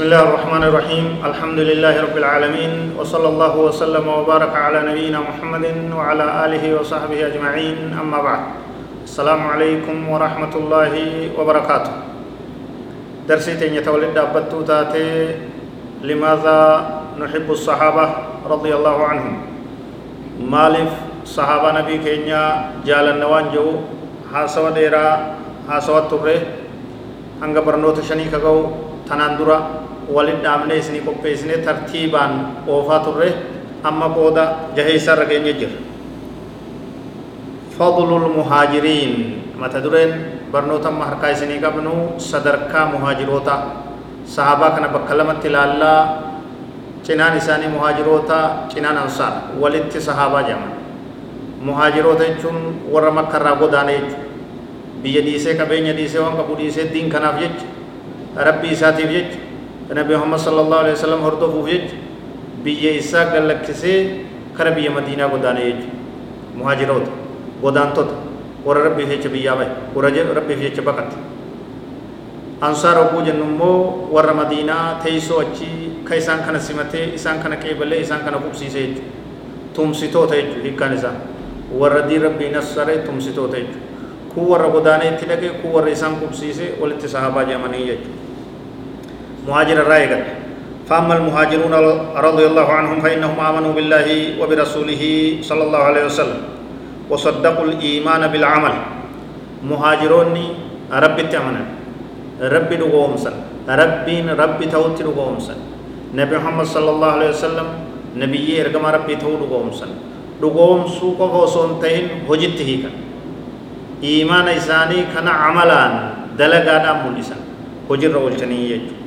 بسم الله الرحمن الرحيم الحمد لله رب العالمين وصلى الله وسلم وبارك على نبينا محمد وعلى آله وصحبه أجمعين أما بعد السلام عليكم ورحمة الله وبركاته درسي تين يتولد أبتو تاتي لماذا نحب الصحابة رضي الله عنهم مالف صحابة نبي كينيا جال النوان جو حاسوا ديرا حاسوا تبره barnoota shanii kaga'u tanaan dura walin dhaabnee isinii qopheessine tartiibaan oofaa turre amma qooda jahee isaarra geenye jira fadlul muhaajiriin mata dureen barnoota amma harkaa isinii qabnu sadarkaa muhaajiroota sahabaa kana bakka lamatti ilaallaa cinaan isaanii muhaajiroota cinaan ansaar walitti sahabaa jedhaman muhaajiroota jechuun warra makkarraa godaane jechuudha biyya dhiisee qabeenya dhiisee waan qabu dhiisee diin kanaaf jecha rabbii isaatiif jecha nabi muhammad sallallahu alaihi wasallam hordofuuf jecha biyya isaa gallakkisee kara biyya madiinaa godaane jecha muhaajiroota godaantota warra rabbiif jecha biyyaa bahe warra rabbiif jecha baqate ansaar oguu jennu immoo warra madiinaa teessoo achi ka isaan kana simatee isaan kana qeebalee isaan kana qubsiisee jechu tumsitoota jechu hiikkaan isaa warra diin rabbii nassaree tumsitoota jechu kun warra godaanee itti dhaqe kun warra isaan qubsiise walitti sahabaa jedhamanii jechuudha irraa eegan فأما المهاجرون رضي الله عنهم فإنهم آمنوا بالله وبرسوله صلى الله عليه وسلم وصدقوا الإيمان بالعمل. مهاجرون رب تأمنا رب دقومسا ربين رب توت دقومسا نبي محمد صلى الله عليه وسلم نبي إرقم ربي تو دقومسا دقوم سوق وصون تهين هجت هيكا iimaana isaanii kana camalaan dalagaadhaan mul'isan hojirra oolchanii jechuudha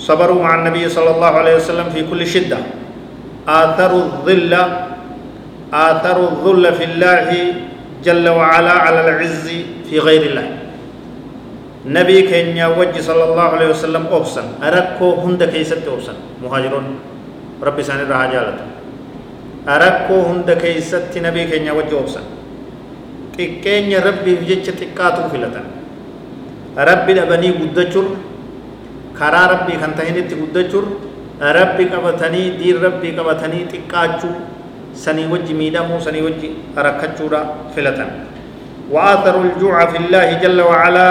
صبروا مع النبي صلى الله عليه وسلم في كل شدة. آثروا الظل آثروا الذل في الله جل وعلا على العز في غير الله. نبي كينيا وجه صلى الله عليه وسلم أوبسن. أركو هند كيست أوبسن. مهاجرون. ربي ساني رها جالت. أركو هند كيست نبي كينيا وجه أوبسن. xiqqeenya rabbiif jecha xiqqaatuu filatan rabbi dhabanii guddachuun karaa rabbii kan tahinitti guddachuun rabbi qabatanii diin rabbii qabatanii xiqqaachuu sanii wajji miidhamuu sanii wajji rakkachuudha filatan وآثروا الجوع في الله جل وعلا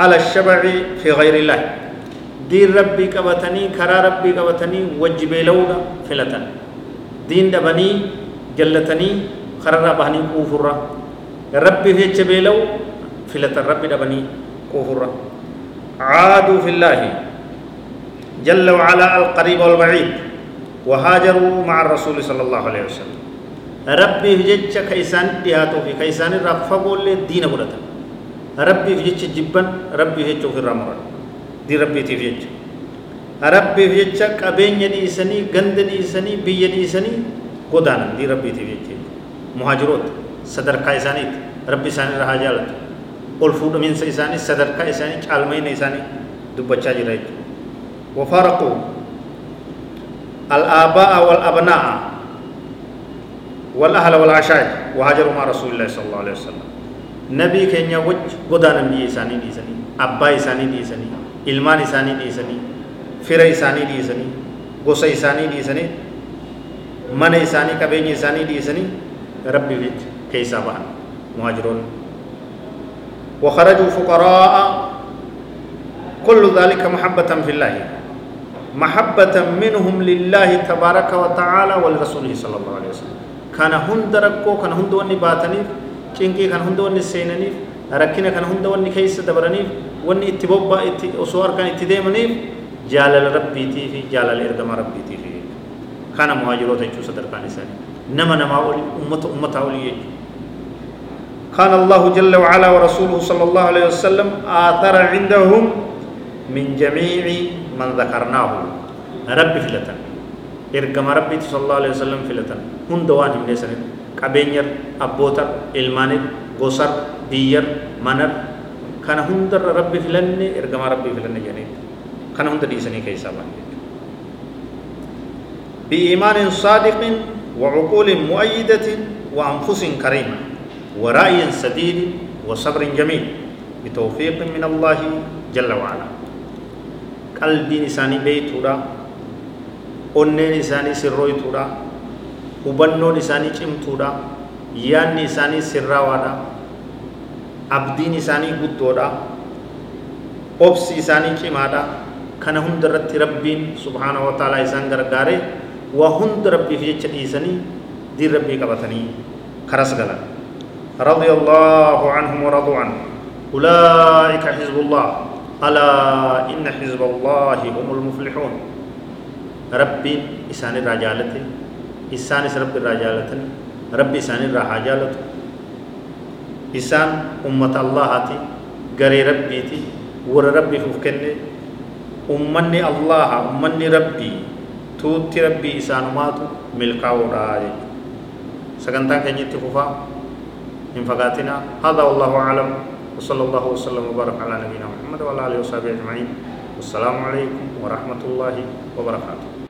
على الشبع في غير الله دين ربي قبتني كرا ربي قبتني وجبي لولا فلتن دين دبني جلتني خرر بهني كوفرا ربي في جبيلو فلت الرب دبني كفر عادوا في الله. جل وعلا القريب والبعيد وهاجروا مع الرسول صلى الله عليه وسلم. ربي جج كيسان دياتو في كيسان رفقوا الدين برتا ربي جج جبا ربي جج في الرمر. دي ربي جج. ربي جج قبين ديسني غند ديسني بي ديسني قدانا. دي ربي جج. مهاجرات rabbi isaanii irraa haa jaalatu ol fuudhaminsa isaanii sadarkaa isaanii caalmayna isaanii dubbachaa jira jechuudha wafaraquu الآباء والأبناء والأهل والعشائر وهاجروا مع رسول الله صلى الله عليه وسلم. نبي كينيا وج غدان نبي إساني دي سني أبا إساني دي سني إلمان إساني دي سني فر إساني دي سني غوسا إساني دي سني من إساني كبين إساني دي سني ربي فيت كيسا بان مهاجرون وخرجوا فقراء. كل ذلك محبة في الله. محبة منهم لله تبارك وتعالى ولرسوله صلى الله عليه وسلم. كان هند ركو كان هند وني باتني چنكي كان هند وني سينني ركنا كان هند وني كيس دبرني وني اتبوبا ات أسوار كان اتديمني جالل ربي تي في جالل ارغم ربي تي في كان مهاجرون تجو صدر كان نما نما أولي أمة أمة كان الله جل وعلا ورسوله صلى الله عليه وسلم آثر عندهم من جميع من ذكرناه. ربي فلتن. إرقم ربي صلى الله عليه وسلم فلتن. هم دوان هم نسنين قبينير أبوتر إلمانير غسر بيير منر. كان هندر ربي فلن إرقم ربي فلن جانين كان هندر ديسني كيسا بإيمان صادق وعقول مؤيدة وأنفس كريمة. ورأي سديد وصبر جميل بتوفيق من الله جل وعلا qalbiin isaanii beeytuudha onneen isaanii sirrooytuudha hubannoon isaanii cimtuudha yaanni isaanii sirraawaadha abdiin isaanii guddoodha obsi isaanii cimaadha kana hunda irratti rabbiin subhaanahu wa ta'ala isaan gargaare waa hunda rabbiif jecha dhiisanii diin rabbii qabatanii karas galan رضي الله عنهم ورضوا عنه. أولئك حزب الله. ألا إن حزب الله هم المفلحون. ربي إسان الرجالة إسان رب الرجالة ربي إسان الرحاجالة إسان أمة الله غري ربي تي. ور ربي فوكن أمني الله أمني ربي. توتي ربي إسان ماتو. ملكاو راي سكنتان كنيت فوفا. من فقاتنا. هذا والله أعلم. وصلى الله وسلم وبارك على نبينا محمد وعلى آله وصحبه أجمعين. والسلام عليكم ورحمة الله وبركاته.